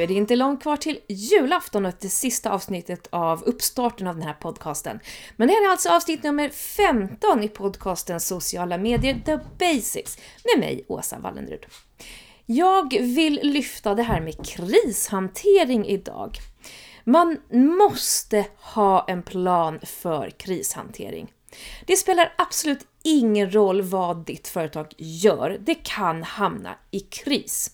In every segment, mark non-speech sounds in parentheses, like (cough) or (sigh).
Nu är det inte långt kvar till julafton och det sista avsnittet av uppstarten av den här podcasten. Men det här är alltså avsnitt nummer 15 i podcasten Sociala medier The Basics med mig, Åsa Wallenrud. Jag vill lyfta det här med krishantering idag. Man måste ha en plan för krishantering. Det spelar absolut ingen roll vad ditt företag gör, det kan hamna i kris.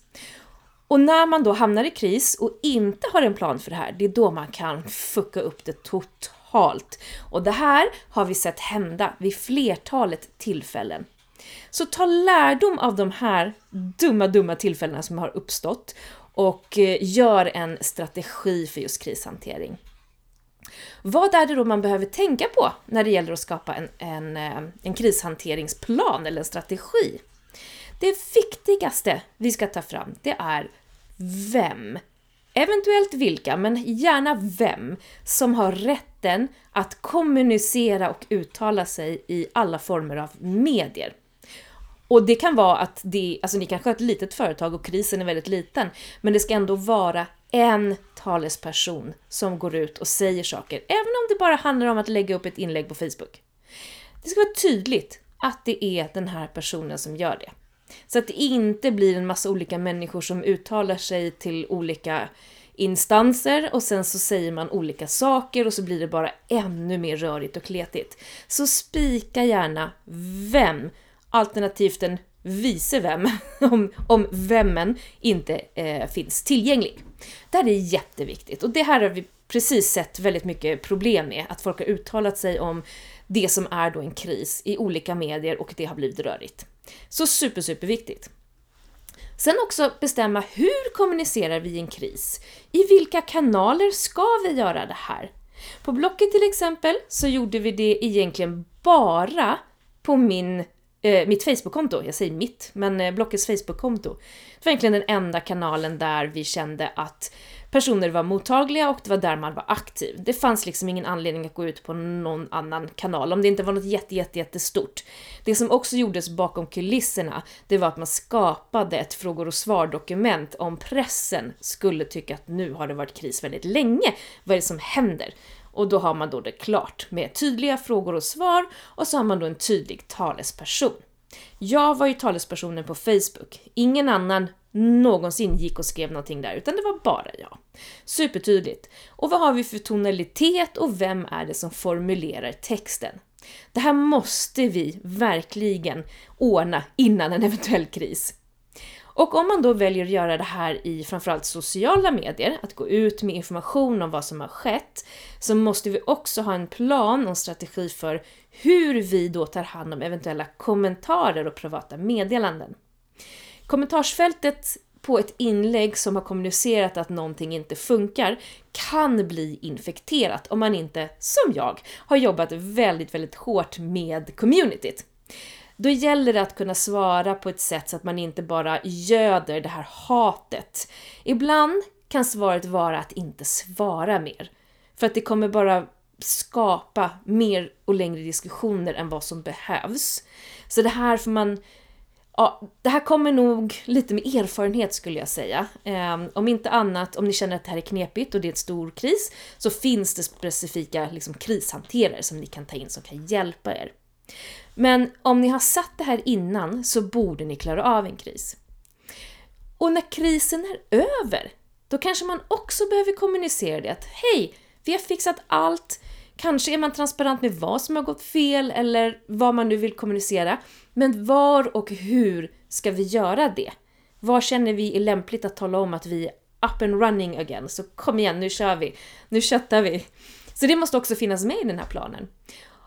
Och när man då hamnar i kris och inte har en plan för det här, det är då man kan fucka upp det totalt. Och det här har vi sett hända vid flertalet tillfällen. Så ta lärdom av de här dumma, dumma tillfällena som har uppstått och eh, gör en strategi för just krishantering. Vad är det då man behöver tänka på när det gäller att skapa en, en, eh, en krishanteringsplan eller en strategi? Det viktigaste vi ska ta fram, det är vem, eventuellt vilka, men gärna vem, som har rätten att kommunicera och uttala sig i alla former av medier. Och det kan vara att det, alltså ni kanske har ett litet företag och krisen är väldigt liten, men det ska ändå vara en talesperson som går ut och säger saker, även om det bara handlar om att lägga upp ett inlägg på Facebook. Det ska vara tydligt att det är den här personen som gör det. Så att det inte blir en massa olika människor som uttalar sig till olika instanser och sen så säger man olika saker och så blir det bara ännu mer rörigt och kletigt. Så spika gärna vem, alternativt en vice vem, (laughs) om, om vemmen inte eh, finns tillgänglig. Det här är jätteviktigt och det här har vi precis sett väldigt mycket problem med, att folk har uttalat sig om det som är då en kris i olika medier och det har blivit rörigt. Så super, super viktigt. Sen också bestämma hur kommunicerar vi i en kris? I vilka kanaler ska vi göra det här? På Blocket till exempel så gjorde vi det egentligen bara på min, eh, mitt Facebook-konto. Jag säger mitt, men eh, Blockets Facebook-konto. Det var egentligen den enda kanalen där vi kände att personer var mottagliga och det var där man var aktiv. Det fanns liksom ingen anledning att gå ut på någon annan kanal om det inte var något jätte, jätte, jättestort. Det som också gjordes bakom kulisserna, det var att man skapade ett frågor och svar-dokument om pressen skulle tycka att nu har det varit kris väldigt länge. Vad är det som händer? Och då har man då det klart med tydliga frågor och svar och så har man då en tydlig talesperson. Jag var ju talespersonen på Facebook. Ingen annan någonsin gick och skrev någonting där, utan det var bara jag. Supertydligt. Och vad har vi för tonalitet och vem är det som formulerar texten? Det här måste vi verkligen ordna innan en eventuell kris. Och om man då väljer att göra det här i framförallt sociala medier, att gå ut med information om vad som har skett, så måste vi också ha en plan och en strategi för hur vi då tar hand om eventuella kommentarer och privata meddelanden. Kommentarsfältet på ett inlägg som har kommunicerat att någonting inte funkar kan bli infekterat om man inte, som jag, har jobbat väldigt, väldigt hårt med communityt. Då gäller det att kunna svara på ett sätt så att man inte bara göder det här hatet. Ibland kan svaret vara att inte svara mer. För att det kommer bara skapa mer och längre diskussioner än vad som behövs. Så det här får man Ja, det här kommer nog lite med erfarenhet skulle jag säga. Eh, om inte annat, om ni känner att det här är knepigt och det är en stor kris, så finns det specifika liksom, krishanterare som ni kan ta in som kan hjälpa er. Men om ni har satt det här innan så borde ni klara av en kris. Och när krisen är över, då kanske man också behöver kommunicera det att hej, vi har fixat allt, Kanske är man transparent med vad som har gått fel eller vad man nu vill kommunicera. Men var och hur ska vi göra det? Var känner vi är lämpligt att tala om att vi är up and running again? Så kom igen, nu kör vi! Nu köttar vi! Så det måste också finnas med i den här planen.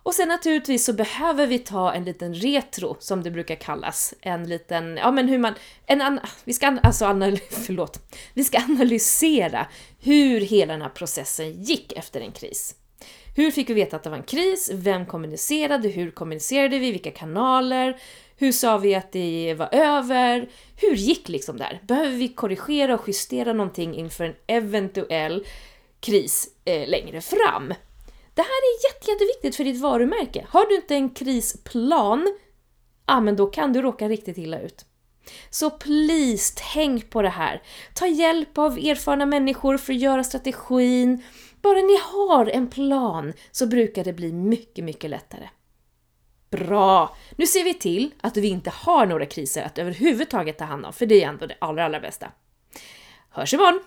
Och sen naturligtvis så behöver vi ta en liten retro, som det brukar kallas. En liten, ja men hur man, en, vi ska alltså anal, (laughs) förlåt, vi ska analysera hur hela den här processen gick efter en kris. Hur fick vi veta att det var en kris? Vem kommunicerade? Hur kommunicerade vi? Vilka kanaler? Hur sa vi att det var över? Hur gick liksom där? Behöver vi korrigera och justera någonting inför en eventuell kris eh, längre fram? Det här är jätte, jätteviktigt för ditt varumärke. Har du inte en krisplan, ja men då kan du råka riktigt illa ut. Så please, tänk på det här. Ta hjälp av erfarna människor för att göra strategin. Bara ni har en plan så brukar det bli mycket, mycket lättare. Bra! Nu ser vi till att vi inte har några kriser att överhuvudtaget ta hand om, för det är ändå det allra, allra bästa. Hörs imorgon!